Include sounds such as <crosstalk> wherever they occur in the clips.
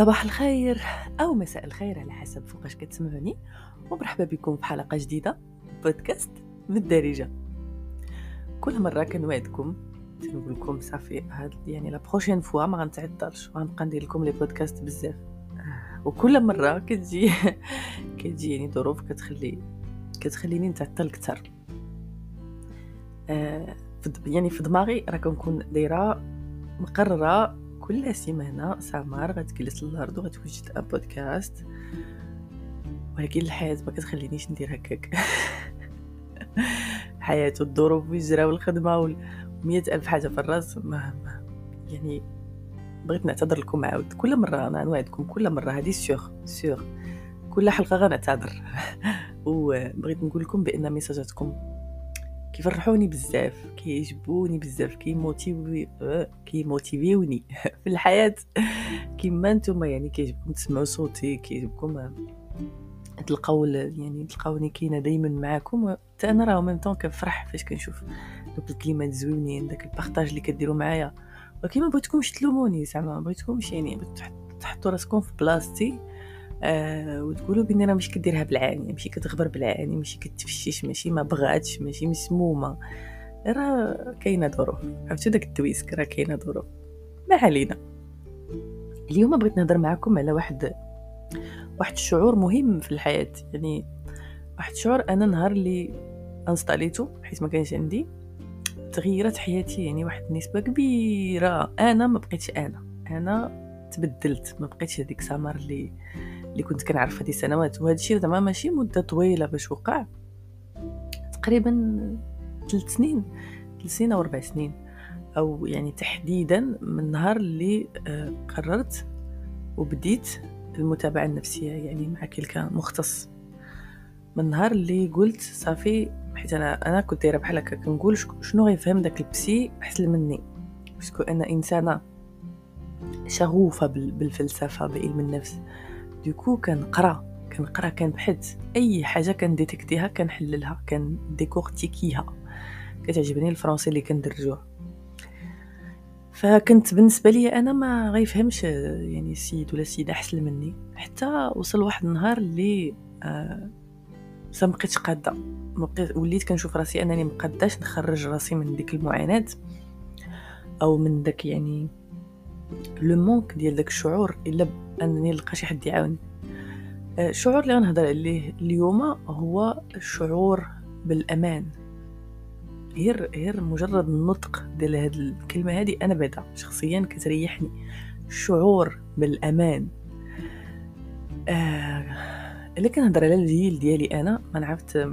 صباح الخير أو مساء الخير على حسب فوقاش كتسمعوني ومرحبا بكم في حلقة جديدة بودكاست من الدارجة. كل مرة كنوعدكم نقول لكم صافي هاد يعني لا بروشين فوا ما غنتعطلش وغنبقى ندير لكم لي بودكاست بزاف. وكل مرة كتجي <laughs> كتجي يعني ظروف كتخلي كتخليني نتعطل أكثر. آه يعني في دماغي راه كنكون دايرة مقررة كل سيمانة سامار غتجلس للأرض وغتوجد بودكاست. ولكن الحياة ما كتخلينيش ندير هكاك. <laughs> الحياة والظروف والهجرة والخدمة ومية ألف حاجة في الرأس ما, ما يعني بغيت نعتذر لكم عاود. كل مرة أنا نوعدكم كل مرة هذه سيغ سيغ كل حلقة غنعتذر. <laughs> وبغيت نقول لكم بأن ميساجاتكم كيفرحوني بزاف كيعجبوني بزاف كيموتيوي كيموتيفيوني <laughs> في الحياة. كيما نتوما يعني كيعجبكم تسمعوا صوتي كيعجبكم تلقاو يعني تلقاوني كاينة دائما معاكم. حتى أنا راه même temps كنفرح فاش كنشوف دوك الكلمات زوينين داك ال partage اللي كديروا معايا. ولكن ما بغيتكمش تلوموني زعما ما بغيتكمش يعني تحطوا راسكم في بلاصتي آه وتقولوا بلي راه ماشي كديرها بالعاني ماشي كتغبر بالعاني ماشي كتفشش ماشي ما بغاتش ماشي مسمومة. راه كاينة ظروف. عرفتوا داك التويسك؟ راه كاينة ظروف. ما علينا. اليوم بغيت نهضر معكم على واحد واحد الشعور مهم في الحياة. يعني واحد الشعور أنا نهار اللي انستاليتو حيت ما كانش عندي تغيرت حياتي. يعني واحد النسبة كبيرة. أنا ما بقيتش أنا. أنا تبدلت. ما بقيتش هذيك سامر اللي اللي كنت كنعرف هذه سنوات وهذا الشيء زعما ماشي مدة طويلة باش وقع. تقريبا ثلاث سنين ثلاث سنين أو أربع سنين. أو يعني تحديدا من النهار اللي آه، قررت وبديت المتابعة النفسية يعني مع كلك مختص. من النهار اللي قلت صافي حيت أنا أنا كنت دايرة بحال هكا كنقول شنو غيفهم داك البسي أحسن مني. باسكو أنا إنسانة شغوفة بالفلسفة بعلم النفس. دوكو كنقرا. كنقرا كنبحث. أي حاجة كنديتيكتيها كنحللها كنديكورتيكيها. كتعجبني الفرنسي اللي كندرجوه. فكنت بالنسبة لي أنا ما غيفهمش يعني السيد ولا السيده أحسن مني. حتى وصل واحد النهار اللي آه ما بقيتش قادة. وليت كنشوف راسي أنني مقداش نخرج راسي من ديك المعاناة أو من داك يعني le manque ديال داك الشعور إلا انني نلقى شي حد يعاوني آه، الشعور اللي غنهضر عليه اليوم هو الشعور بالأمان. غير غير مجرد النطق ديال هاد الكلمة هادي أنا بعدا شخصيا كتريحني. الشعور بالأمان. آه اللي كنهضر على الجيل ديالي أنا ما عرفت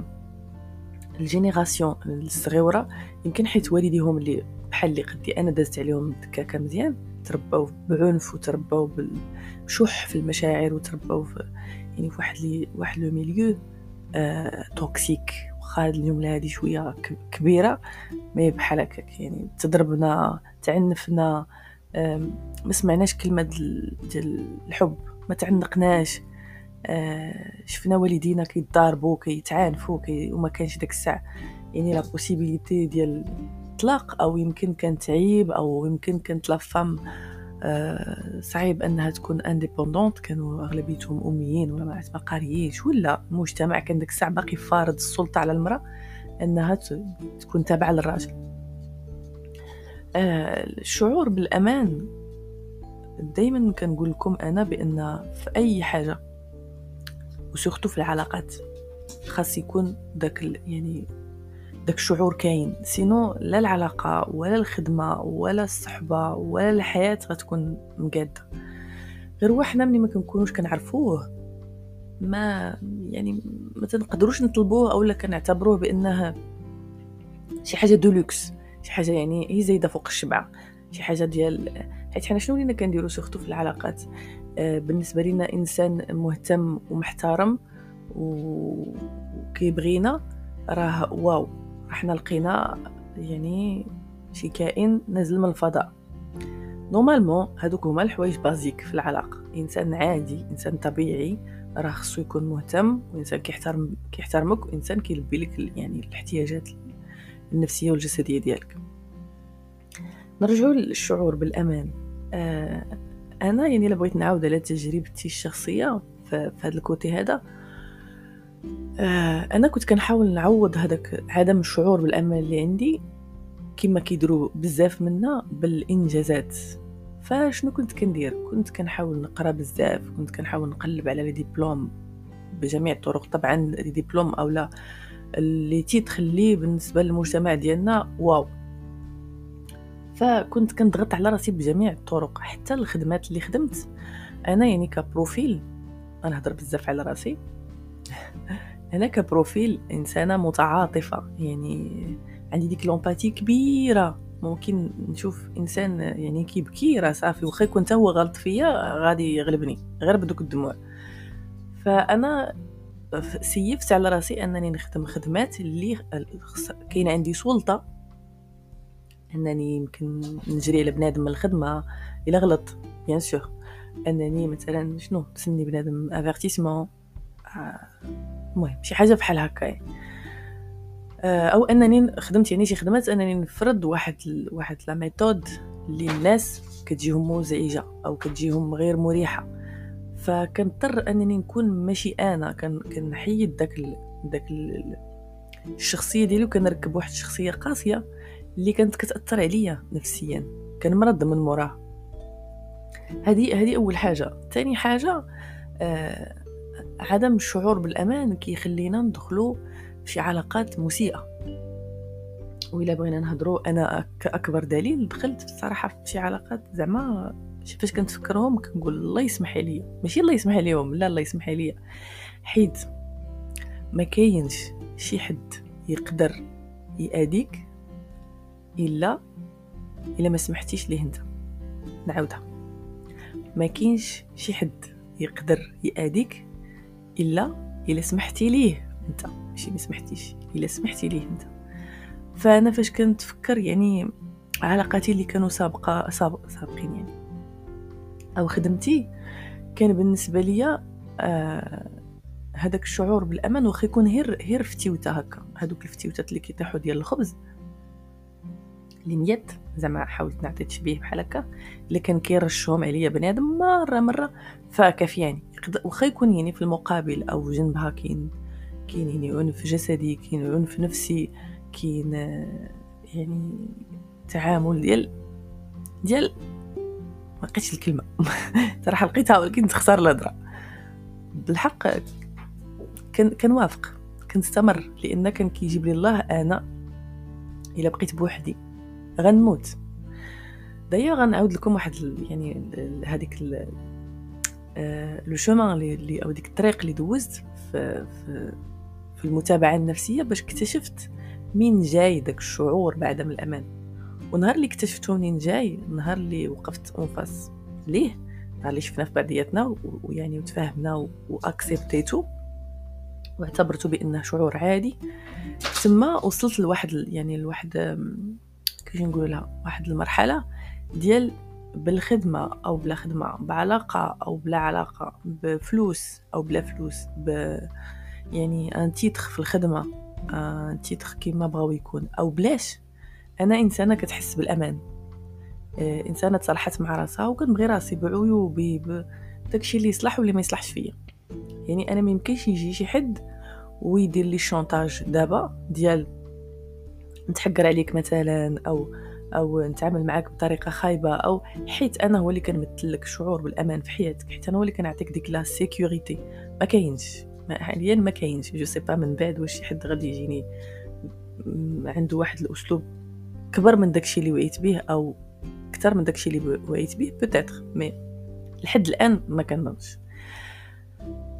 ال génération الصغيرة يمكن حيت والديهم اللي بحال اللي قدي أنا دازت عليهم دكاكه مزيان ترباو بعنف وترباو بشح في المشاعر وترباو في يعني في واحد لي واحد le milieu آه toxique. واخا هاد الجمله هادي شوية كبيرة mais بحال هكاك. يعني تضربنا تعنفنا ما سمعناش كلمة ديال الحب. ما تعنقناش. آه شفنا والدينا كيتضاربوا كيتعانفوا كي وما كانش داك الساعة. يعني la possibilité ديال الاطلاق أو يمكن كانت عيب أو يمكن كانت la femme آه صعيب أنها تكون indépendante كانوا أغلبيتهم أميين ولا ما قاريينش ولا المجتمع كان داك الساعة باقي فارض السلطة على المرأة أنها تكون تابعة للراجل. آه الشعور بالأمان دائما كنقول لكم أنا بأن في أي حاجة و surtout في العلاقات خاص يكون داك يعني داك الشعور كاين. sinon لا العلاقة ولا الخدمة ولا الصحبة ولا الحياة غتكون مقادة. غير وحنا ملي ما كنكونوش كنعرفوه ما يعني ما تنقدروش نطلبوه اولا كنعتبروه بأنه شي حاجة de luxe شي حاجة يعني هي زايدة فوق الشبعه شي حاجة ديال حيت حنا شنو ولينا كنديرو surtout في العلاقات؟ آه بالنسبة لنا إنسان مهتم ومحترم وكيبغينا راه واو. إحنا لقينا يعني شي كائن نازل من الفضاء. normalement هادوك هما الحوايج basiques في العلاقة. إنسان عادي إنسان طبيعي راه خصو يكون مهتم وإنسان كيحترم كيحترمك وإنسان كيلبي لك يعني الاحتياجات النفسية والجسدية ديالك. نرجعوا للشعور بالأمان. آه أنا يعني إلا بغيت نعاود على تجربتي الشخصية في هذا côté هذا آه أنا كنت كنحاول نعوض هذاك عدم الشعور بالامان اللي عندي كما كيديروا بزاف منا بالإنجازات. فشنو كنت كندير؟ كنت كنحاول نقرأ بزاف كنت كنحاول نقلب على les diplômes بجميع الطرق. طبعا les diplômes اولا اللي تيتخلي بالنسبة للمجتمع ديالنا واو. فكنت كنضغط على راسي بجميع الطرق حتى الخدمات اللي خدمت. أنا يعني ك profil أنا هضر بزاف على راسي. أنا ك profil إنسانة متعاطفة يعني عندي ديك l'empathie كبيرة. ممكن نشوف إنسان يعني كيبكي راه صافي واخا يكون هو غلط فيا غادي يغلبني غير بدوك الدموع. فأنا سيفطت على راسي أنني نخدم خدمات اللي كاين عندي سلطة. أنني يمكن نجري على بنادم من الخدمة إلا غلط bien sûr. أنني مثلا شنو؟ تسني بنادم avertissement آه، المهم شي حاجة بحال هكا. آه، أو أنني خدمت يعني شي خدمات أنني نفرض واحد ال... واحد la méthode اللي الناس كتجيهم مزعجة أو كتجيهم غير مريحة. فكنضطر أنني نكون ماشي أنا كنحيد داك ال... داك ال... الشخصية ديالي وكنركب واحد الشخصية قاسية اللي كانت كتأثر عليا نفسيا. كنمرض من موراه هذه هذه أول حاجة. ثاني حاجة آه عدم الشعور بالأمان كيخلينا ندخلو شي علاقات مسيئة. وإلا بغينا نهضروا أنا كاكبر دليل دخلت بصراحة في شي علاقات زعما فاش كنتفكرهم كنقول الله يسمح لي. ماشي الله يسمح ليهم لا الله يسمح لي حيت ما كاينش شي حد يقدر يأذيك إلا إلا ما سمحتيش ليه أنت. نعاودها. ما كاينش شي حد يقدر يأذيك إلا إلا سمحتي ليه أنت؟ ماشي ما سمحتيش. إلا سمحتي ليه أنت؟ فأنا فاش كنتفكر يعني علاقاتي اللي كانوا سابقة سابق سابقين يعني. أو خدمتي كان بالنسبة ليا آه الشعور بالأمان واخا يكون غير غير فتيوته هكا. هذوك الفتيوتات اللي كيطيحوا ديال الخبز. اللي نيت زعما حاولت نعطي تشبيه بحال هكا كان كيرشهم عليا بنادم مرة مرة فكافياني واخا يكون يعني في المقابل أو جنبها كاين كاين يعني عنف جسدي كاين عنف نفسي كاين يعني تعامل ديال ديال ما لقيتش الكلمة. <laughs> صراحة لقيتها ولكن تختار الهضرة. بالحق كان كنوافق كنستمر لأن كان كيجيب لي الله أنا إلا بقيت بوحدي. غنموت. دايوغ غنعاود لكم واحد يعني هذيك لو شومان اللي أو ديك الطريق اللي دوزت في, في في المتابعة النفسية باش اكتشفت منين جاي داك الشعور بعدم الأمان. ونهار اللي اكتشفتو منين جاي نهار اللي وقفت en face ليه نهار اللي شفنا في بعضياتنا ويعني وتفاهمنا و acceptيتو واعتبرته بأنه شعور عادي. ثم وصلت لواحد يعني لواحد كيف نقول لها واحد المرحلة ديال بالخدمة أو بلا خدمة بعلاقة أو بلا علاقة بفلوس أو بلا فلوس ب يعني un titre في الخدمة un titre كيما بغاو يكون. أو بلاش، أنا إنسانة كتحس بالأمان. آه، إنسانة تصالحت مع راسها وكنبغي راسي بعيوبي داكشي اللي يصلح واللي ما يصلحش فيا. يعني أنا ما يمكنش يجي شي حد ويدير لي ال chantage دابا ديال نتحقر عليك مثلا أو أو نتعامل معاك بطريقة خايبة أو حيت أنا هو اللي كنمثل لك شعور بالأمان في حياتك حيت أنا هو اللي كنعطيك ديك la sécurité ما كاينش. حاليا ما كاينش. je sais pas من بعد واش شي حد غادي يجيني. عنده واحد الأسلوب كبر من داكشي اللي وعيت به أو أكثر من داكشي اللي وعيت به peut-être mais لحد الآن ما كنظنش.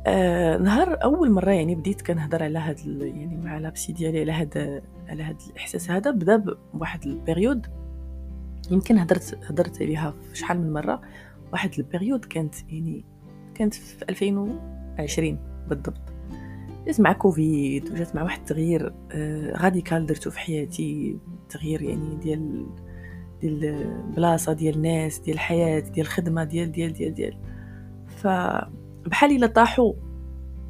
آه نهار أول مرة يعني بديت كنهضر على هاد يعني مع la psy ديالي على هاد على هاد الإحساس هذا. بدأ بواحد ال période. يمكن هضرت هضرت عليها شحال من مرة. واحد ال période كانت يعني كانت في 2020 بالضبط. جات مع كوفيد وجات مع واحد التغيير آه radical درتو في حياتي. تغيير يعني ديال ديال البلاصه ديال الناس ديال الحياة ديال الخدمه ديال ديال ديال ديال. فبحال إلا طاحوا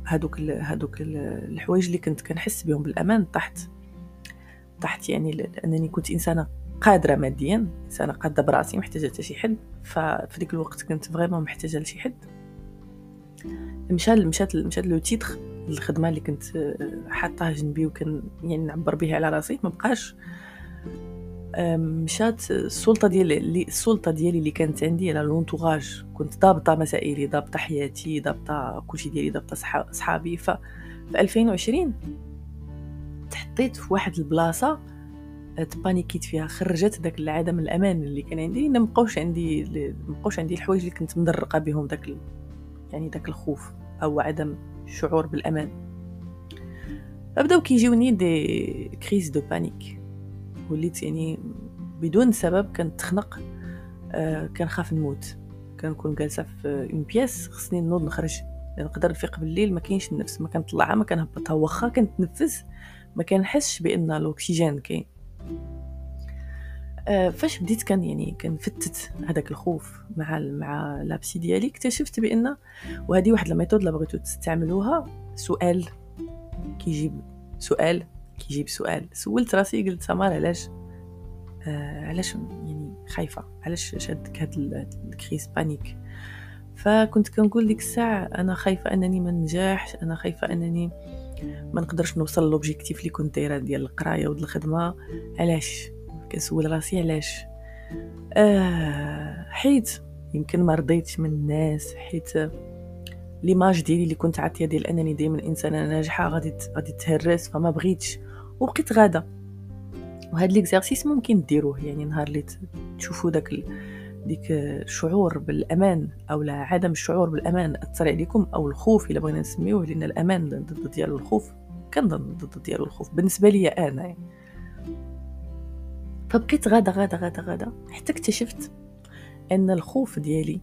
هادوك هادوك الحوايج اللي كنت كنحس بهم بالأمان طحت طحت يعني لأنني كنت إنسانة قادرة ماديا إنسانة قادة براسي ما محتاجة حتى شي حد. ففي ديك الوقت كنت vraiment محتاجة لشي حد. مشى مشات مشات le titre الخدمة اللي كنت حاطاه جنبي وكان يعني نعبر بها على راسي ما بقاش مشات السلطة ديالي السلطة ديالي اللي كانت عندي على l'entourage. كنت ضابطة مسائلي ضابطة حياتي ضابطة كلشي ديالي ضابطة صحابي. ف في 2020 تحطيت في واحد البلاصة ت paniquيت فيها. خرجت داك العدم الأمان اللي كان عندي. ما بقاوش عندي ما بقاوش عندي الحوايج اللي كنت مدرقة بهم داك يعني داك الخوف أو عدم الشعور بالأمان. فبداو كيجيوني des crises de panique. وليت يعني بدون سبب كنتخنق آه كنخاف نموت. كنكون جالسة في une pièce خصني نوض نخرج. نقدر نفيق بالليل ما كاينش النفس ما كنطلعها ما كنهبطها واخا كنتنفس ما كنحسش بأن الاكسجين كاين. آه فاش بديت كان يعني كنفتت هذاك الخوف مع مع la psy ديالي اكتشفت بأن وهذه واحد ال méthode لا بغيتو تستعملوها سؤال كيجيب سؤال كيجيب سؤال. سولت راسي قلت سمار علاش؟ آه علاش يعني خايفة؟ علاش شاداك هاد ال crise؟ panique. فكنت كنقول ديك الساعة أنا خايفة أنني ما ننجحش أنا خايفة أنني ما نقدرش نوصل l'objectif اللي كنت دايرة ديال القراية وديال الخدمة. علاش؟ كنسول راسي علاش؟ آه حيت يمكن ما رضيتش من الناس حيت l'image ديالي اللي كنت عاطية ديال أنني دائما إنسانة ناجحة غادي غادي تهرس فما بغيتش. وبقيت غاده وهاد ليكزارسيس ممكن ديروه يعني نهار اللي تشوفوا داك ديك الشعور بالأمان أو لا عدم الشعور بالأمان أثر عليكم أو الخوف إلا بغينا نسميوه لأن الأمان ضد ديالو الخوف كنظن ضد ديالو الخوف بالنسبة لي أنا يعني. فبقيت غاده غاده غاده غاده حتى اكتشفت أن الخوف ديالي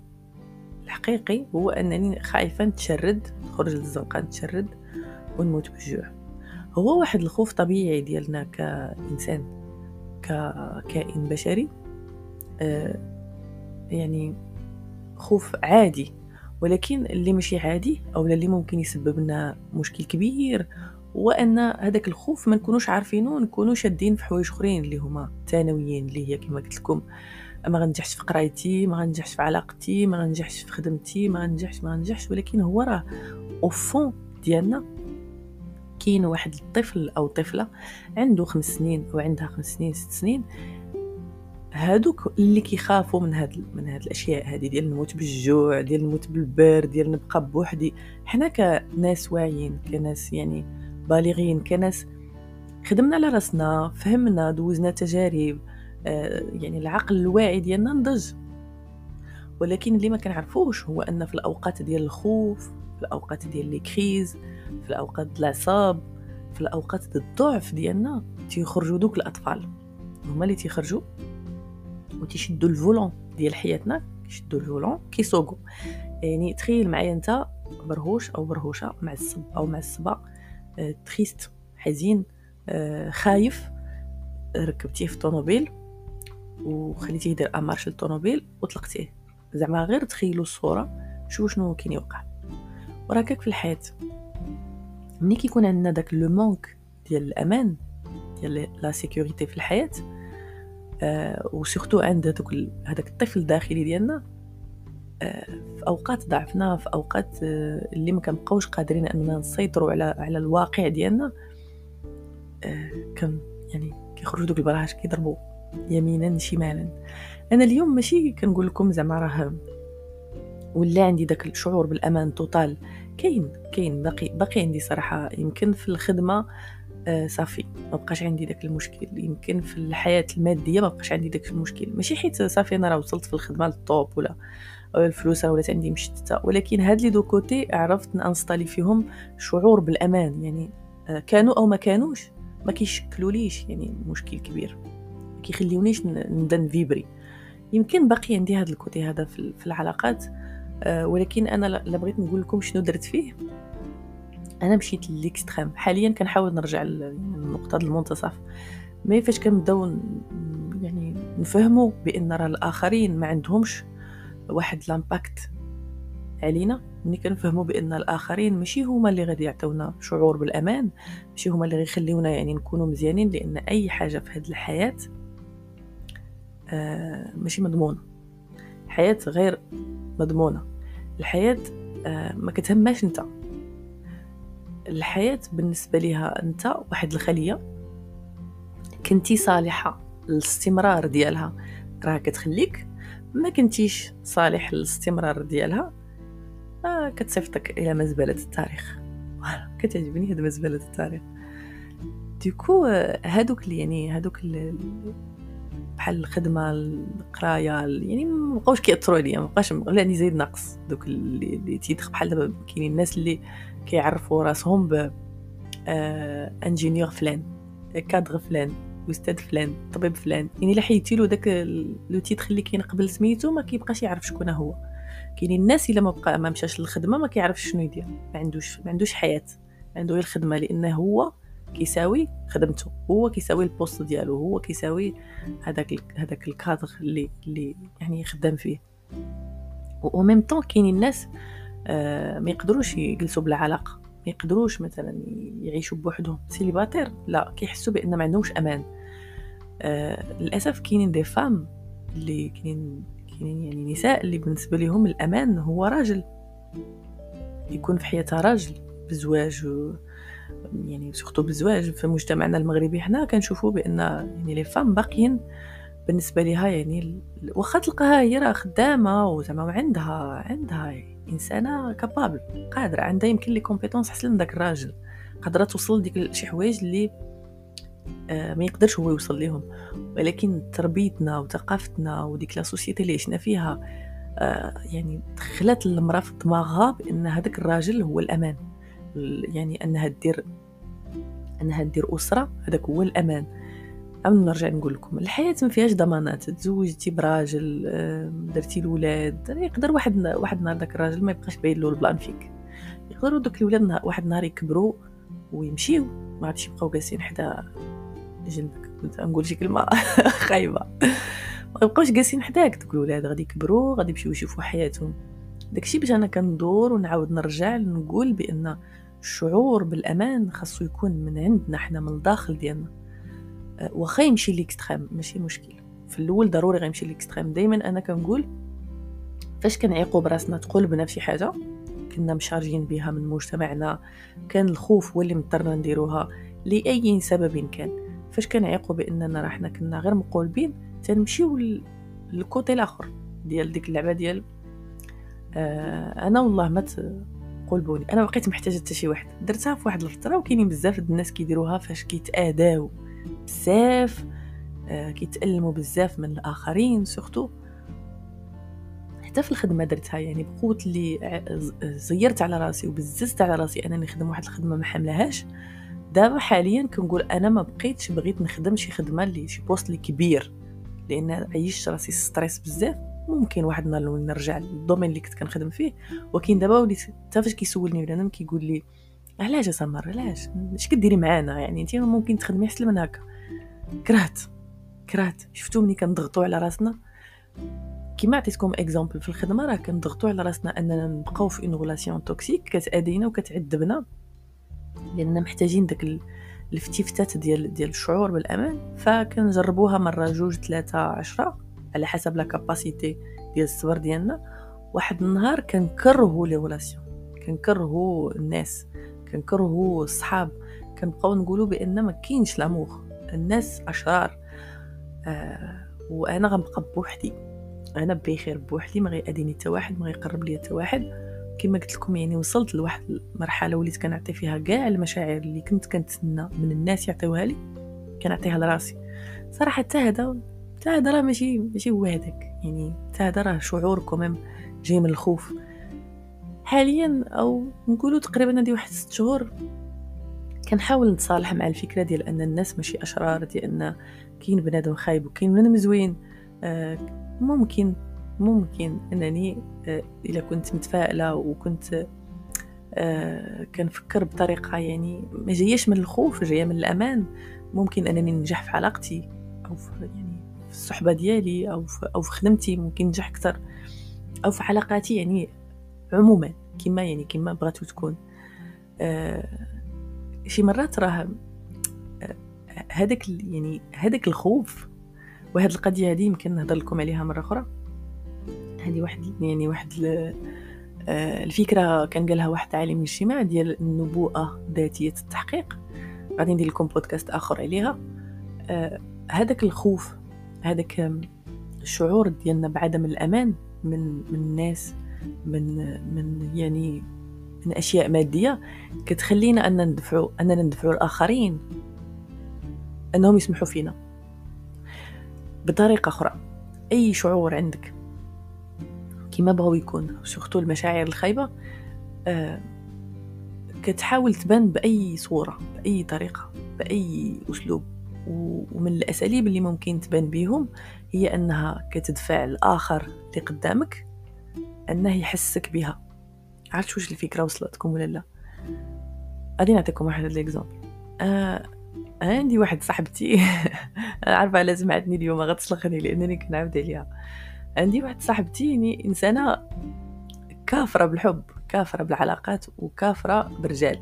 الحقيقي هو أنني خايفة نتشرد نخرج للزنقه نتشرد ونموت بالجوع هو واحد الخوف طبيعي ديالنا كإنسان ككائن بشري. آه يعني خوف عادي ولكن اللي ماشي عادي أو اللي ممكن يسبب لنا مشكل كبير هو أن هذاك الخوف ما نكونوش عارفينه نكونوا شادين في حوايج أخرين اللي هما ثانويين اللي هي كما قلت لكم. ما غنجحش في قرايتي ما غنجحش في علاقتي ما غنجحش في خدمتي ما غنجحش ما غنجحش ولكن هو راه أو فون ديالنا كاين واحد الطفل أو طفلة عنده خمس سنين أو عندها خمس سنين ست سنين هادوك اللي كيخافوا من هاد من هاد الأشياء هادي ديال نموت بالجوع ديال نموت بالبرد ديال نبقى بوحدي. حنا كناس واعيين كناس يعني بالغين كناس خدمنا على راسنا فهمنا دوزنا تجارب آه يعني العقل الواعي ديالنا نضج. ولكن اللي ما كنعرفوش هو أن في الأوقات ديال الخوف في الأوقات ديال les crises في الأوقات ديال العصاب في الأوقات ديال الضعف ديالنا تيخرجوا دوك الأطفال. هما اللي تيخرجوا وتيشدوا ال volant ديال حياتنا يشدوا ال volant كيسوقوا. يعني تخيل معايا أنت برهوش أو برهوشة معصب أو معصبه آه، triste حزين آه، خايف ركبتيه في الطوموبيل وخليتيه يدير en marche للطوموبيل وطلقتيه. زعما غير تخيلوا الصورة شوفوا شنو كاين يوقع. وراكك في الحياة. ملي كيكون عندنا داك le manque ديال الأمان ديال la sécurité في الحياة آه و surtout عند هذاك هذاك الطفل الداخلي ديالنا آه في أوقات ضعفنا في أوقات آه اللي ما كنبقاوش قادرين أننا نسيطروا على على الواقع ديالنا آه كان يعني كيخرجوا دوك البراهش كيضربوا يمينا شمالا. أنا اليوم ماشي كنقول لكم زعما راه ولا عندي داك الشعور بالأمان total كاين كاين. باقي باقي عندي صراحة. يمكن في الخدمة آه صافي. ما بقاش عندي داك المشكل. يمكن في الحياة المادية ما بقاش عندي داك المشكل. ماشي حيت صافي أنا راه وصلت في الخدمة لل top ولا الفلوس راه ولات عندي مشتتة. ولكن هاد les deux côtés عرفت ن installer فيهم شعور بالأمان. يعني آه كانوا أو ما كانوش ما كيشكلوليش يعني مشكل كبير. ما كيخليونيش نبدا ن vibrer. يمكن باقي عندي هذا ال côté هذا في العلاقات. ولكن أنا لا بغيت نقول لكم شنو درت فيه. أنا مشيت ل l'extrême حاليا كنحاول نرجع للنقطه المنتصف. mais فاش كنبداو يعني نفهموا بأن راه الآخرين ما عندهمش واحد لامباكت علينا. ملي كنفهموا بأن الآخرين ماشي هما اللي غادي يعطيونا شعور بالأمان ماشي هما اللي غيخليونا يعني نكونوا مزيانين لأن أي حاجة في هذه الحياة آه ماشي مضمونه الحياة غير مضمونة. الحياة آه ما كتهماش انت. الحياة بالنسبة ليها انت واحد الخلية. كنتي صالحة للاستمرار ديالها راه كتخليك. ما كنتيش صالح للاستمرار ديالها آه كتصيفطك إلى مزبلة التاريخ. كتعجبني هاد مزبلة التاريخ. ديكو هادوك اللي يعني هادوك بحال الخدمة القراية يعني ما بقاوش كيأثروا عليا ما بقاش يعني زايد ناقص دوك اللي, تيدخل بحال دابا كاينين الناس اللي كيعرفوا راسهم ب آه ingénieur فلان كادر فلان أستاذ فلان طبيب فلان. يعني إلا حيدتي له داك le titre اللي كاين قبل سميتو ما كيبقاش يعرف شكون هو. كاينين الناس إلا ما بقى ما مشاش للخدمة ما كيعرفش شنو يدير. ما عندوش ما عندوش حياة. عنده غير الخدمه لأنه هو كيساوي خدمته. هو كيساوي ال poste ديالو هو كيساوي هذاك هذاك الكادر اللي اللي يعني خدام فيه. و ميم طون كاينين الناس آه ما يقدروش يجلسوا بلا علاقة. ما يقدروش مثلا يعيشوا بوحدهم. célibataire لا كيحسوا بأن ما عندهمش أمان. آه للأسف كاينين des femmes اللي كاينين كاينين يعني نساء اللي بالنسبة لهم الأمان هو راجل. يكون في حياتها راجل بزواج و يعني surtout بالزواج في مجتمعنا المغربي حنا كنشوفوا بأن يعني les femmes باقيين بالنسبة ليها يعني واخا تلقاها هي راه خدامة وزعما عندها عندها إنسانة capable قادرة عندها يمكن les compétences أحسن من داك الراجل قادرة توصل ديك شي حوايج اللي آه ما يقدرش هو يوصل ليهم. ولكن تربيتنا وثقافتنا وديك la société اللي عشنا فيها آه يعني دخلت المرأة في دماغها بأن هذاك الراجل هو الأمان. يعني أنها دير أنها دير أسرة هذاك هو الأمان. عاود نرجع نقول لكم الحياة ما فيهاش ضمانات. تزوجتي براجل درتي الولاد يقدر واحد واحد النهار داك الراجل ما يبقاش باين له البلان فيك. يقدروا دوك الولاد واحد النهار يكبروا ويمشيو ما عادش يبقاو جالسين حدا جنبك. كنت نقول شي كلمة <laughs> خايبة. ما يبقاوش جالسين حداك. دوك الولاد غادي يكبروا غادي يمشيو يشوفوا حياتهم. داكشي باش أنا كندور ونعاود نرجع نقول بأن الشعور بالأمان خاصو يكون من عندنا حنا من الداخل ديالنا. أه، واخا يمشي l'extrême ماشي مشكل. في الأول ضروري غيمشي l'extrême. دائما أنا كنقول فاش كنعيقوا براسنا تقلبنا في شي حاجة كنا مشارجين بها من مجتمعنا كان الخوف هو اللي مضطرنا نديروها لأي سبب كان. فاش كنعيقوا بأننا راه حنا كنا غير مقولبين تنمشيو لل côté الآخر ديال ديك اللعبة ديال آه أنا والله ما قلبوني أنا بقيت محتاجة حتى شي واحد. درتها في واحد الفترة وكاينين بزاف الناس كيديروها فاش كيتآداو بزاف آه كيتألموا بزاف من الآخرين surtout. حتى في الخدمة درتها يعني بقوه اللي زيرت على راسي وبززت على راسي أنني نخدم واحد الخدمة ما حملهاش. دابا حاليا كنقول أنا ما بقيتش بغيت نخدم شي خدمة اللي شي poste اللي كبير لأن عيشت راسي stress بزاف. ممكن واحد النهار نرجع لل domaine اللي كنت كنخدم فيه. ولكن دابا وليت حتى فاش كيسولني بنادم كيقول لي علاش سمر؟ علاش؟ اش كديري معانا؟ يعني أنت ممكن تخدمي أحسن من هكا. كرهت كرهت. شفتو ملي كنضغطوا على راسنا؟ كيما عطيتكم exemple في الخدمة راه كنضغطوا على راسنا أننا نبقاو في une relation toxique كتادينا وكتعذبنا. لاننا محتاجين داك الفتيفتات ديال ديال الشعور بالأمان. فكنجربوها مرة جوج ثلاثة عشرة. على حسب la capacité ديال الصبر ديالنا. واحد النهار كنكرهوا لي غولاسيون كنكرهوا الناس كنكرهوا الصحاب. كنبقاو نقولوا بأن ما كاينش لامور الناس أشرار. آه وأنا غنبقى بوحدي. أنا بخير بوحدي ما غيأذيني حتى واحد ما غيقرب لي حتى واحد. كما قلت لكم يعني وصلت لواحد المرحلة وليت كنعطي فيها كاع المشاعر اللي كنت كنتسنى من الناس يعطيوها لي كنعطيها لراسي. صراحة حتى هذا هذا راه ماشي ماشي هو هذاك يعني هذا راه شعور كوميم جاي من الخوف. حاليا أو نقولوا تقريبا هذه واحد ست شهور كنحاول نتصالح مع الفكرة ديال أن الناس ماشي أشرار ديال أن كاين بنادم خايب وكاين بنادم زوين. آه ممكن ممكن أنني آه إلا كنت متفائلة وكنت آه كنفكر بطريقة يعني ما جايش من الخوف جاية من الأمان. ممكن أنني ننجح في علاقتي أو في يعني الصحبة ديالي أو في أو في خدمتي ممكن ننجح أكثر. أو في علاقاتي يعني عموما كما يعني كما بغاتو تكون. آه شي مرات راه آه، هذاك يعني هذاك الخوف وهاد القضية هذه يمكن نهضر لكم عليها مرة أخرى. هذه واحد يعني واحد آه، الفكرة كان قالها واحد عالم الاجتماع ديال النبوءة ذاتية التحقيق. غادي ندير لكم بودكاست آخر عليها. آه، هذاك الخوف هذاك الشعور ديالنا بعدم الأمان من من الناس من من يعني من أشياء مادية كتخلينا أن ندفعوا أننا ندفعوا الآخرين أنهم يسمحوا فينا. بطريقة أخرى أي شعور عندك؟ كما بغاو يكون سورتو المشاعر الخايبة آه كتحاول تبان بأي صورة بأي طريقة بأي أسلوب. ومن الأساليب اللي ممكن تبان بيهم هي أنها كتدفع الآخر اللي قدامك أنه يحسك بها. عرفت واش الفكرة وصلتكم ولا لا؟ غادي نعطيكم واحد ليكزامبل آه عندي واحد صاحبتي. <laughs> عارفة على سمعتني اليوم غتسلخني لأنني كنعاود عليها. عندي واحد صاحبتي يعني إنسانة كافرة بالحب كافرة بالعلاقات وكافرة بالرجال.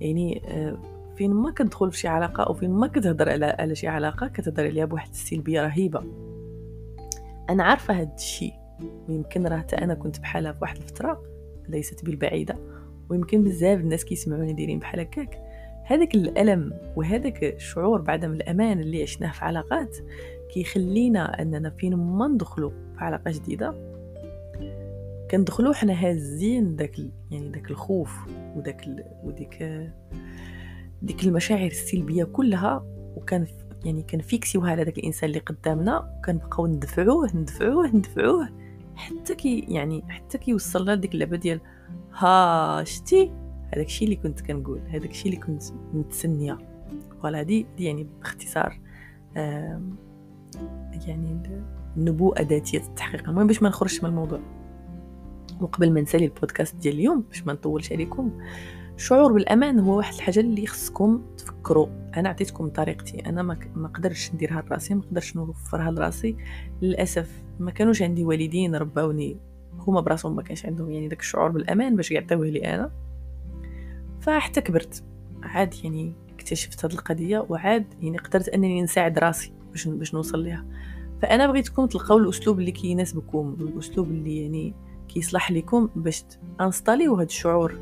يعني آه، فين ما كتدخل في شي علاقة أو فين ما كتهضر على على شي علاقة كتهضر عليها بواحد السلبيه رهيبة. أنا عارفة هاد الشيء ويمكن راه حتى أنا كنت بحالها في واحد الفترة ليست بالبعيدة. ويمكن بزاف الناس كيسمعوني دايرين بحال هكاك. هذاك الألم وهذاك الشعور بعدم الأمان اللي عشناه في علاقات كيخلينا أننا فين ما ندخلوا في علاقة جديدة كندخلوا حنا هازين داك يعني داك الخوف وداك. وديك ديك المشاعر السلبية كلها وكان يعني كنفيكسيوها على داك الإنسان اللي قدامنا وكنبقاو ندفعوه ندفعوه ندفعوه حتى كي يعني حتى كيوصلنا لديك اللعبة ديال ها شتي؟ هذاك الشيء اللي كنت كنقول هذاك الشيء اللي كنت متسنيه فوالا دي, دي يعني باختصار يعني النبوءة ذاتية التحقيق. المهم باش ما نخرجش من الموضوع وقبل ما نسالي البودكاست ديال اليوم باش ما نطولش عليكم الشعور بالأمان هو واحد الحاجة اللي خصكم تفكروا. أنا عطيتكم طريقتي. أنا ما قدرتش نديرها لراسي ما قدرتش نوفرها لراسي للأسف ما كانوش عندي والدين رباوني هما براسهم ما كانش عندهم يعني داك الشعور بالأمان باش يعطيوه لي أنا. فحتى كبرت. عاد يعني اكتشفت هذه القضية وعاد يعني قدرت أنني نساعد راسي باش باش نوصل ليها. فأنا بغيتكم تلقاو الأسلوب اللي كيناسبكم الأسلوب اللي يعني كيصلح لكم باش installer يو هذا الشعور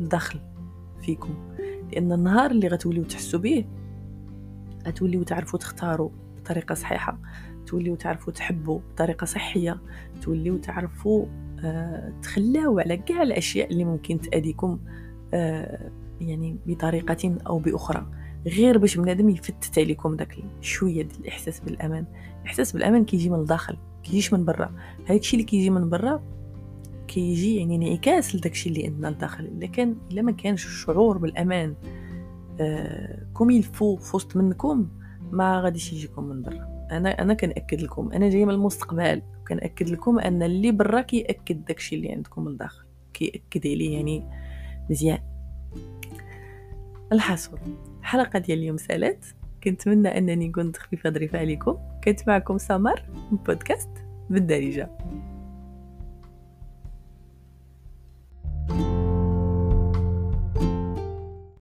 الداخل فيكم لأن النهار اللي غتوليو تحسوا به غتوليو تعرفوا تختاروا بطريقة صحيحة توليو تعرفوا تحبوا بطريقة صحية توليو تعرفوا آه تخلاو على كاع الأشياء اللي ممكن تأذيكم آه يعني بطريقة أو بأخرى. غير باش بنادم يفتت عليكم داك شوية ديال الإحساس بالأمان. الإحساس بالأمان كيجي من الداخل كيجيش من برا. الشيء اللي كيجي من برا كيجي يعني انعكاس لداك الشيء اللي عندنا لداخل. لكن إلا ما كانش الشعور بالأمان آه كوم يلفو في وسط منكم ما غاديش يجيكم من برا. أنا أنا كنأكد لكم أنا جاي من المستقبل وكنأكد لكم أن اللي برا كيأكد داكشي اللي عندكم من الداخل كيأكد عليه يعني مزيان. الحصول. الحلقة ديال اليوم سالات. كنتمنى أنني كنت خفيفة ظريفة عليكم. كنت معكم سمر من بودكاست بالدارجة.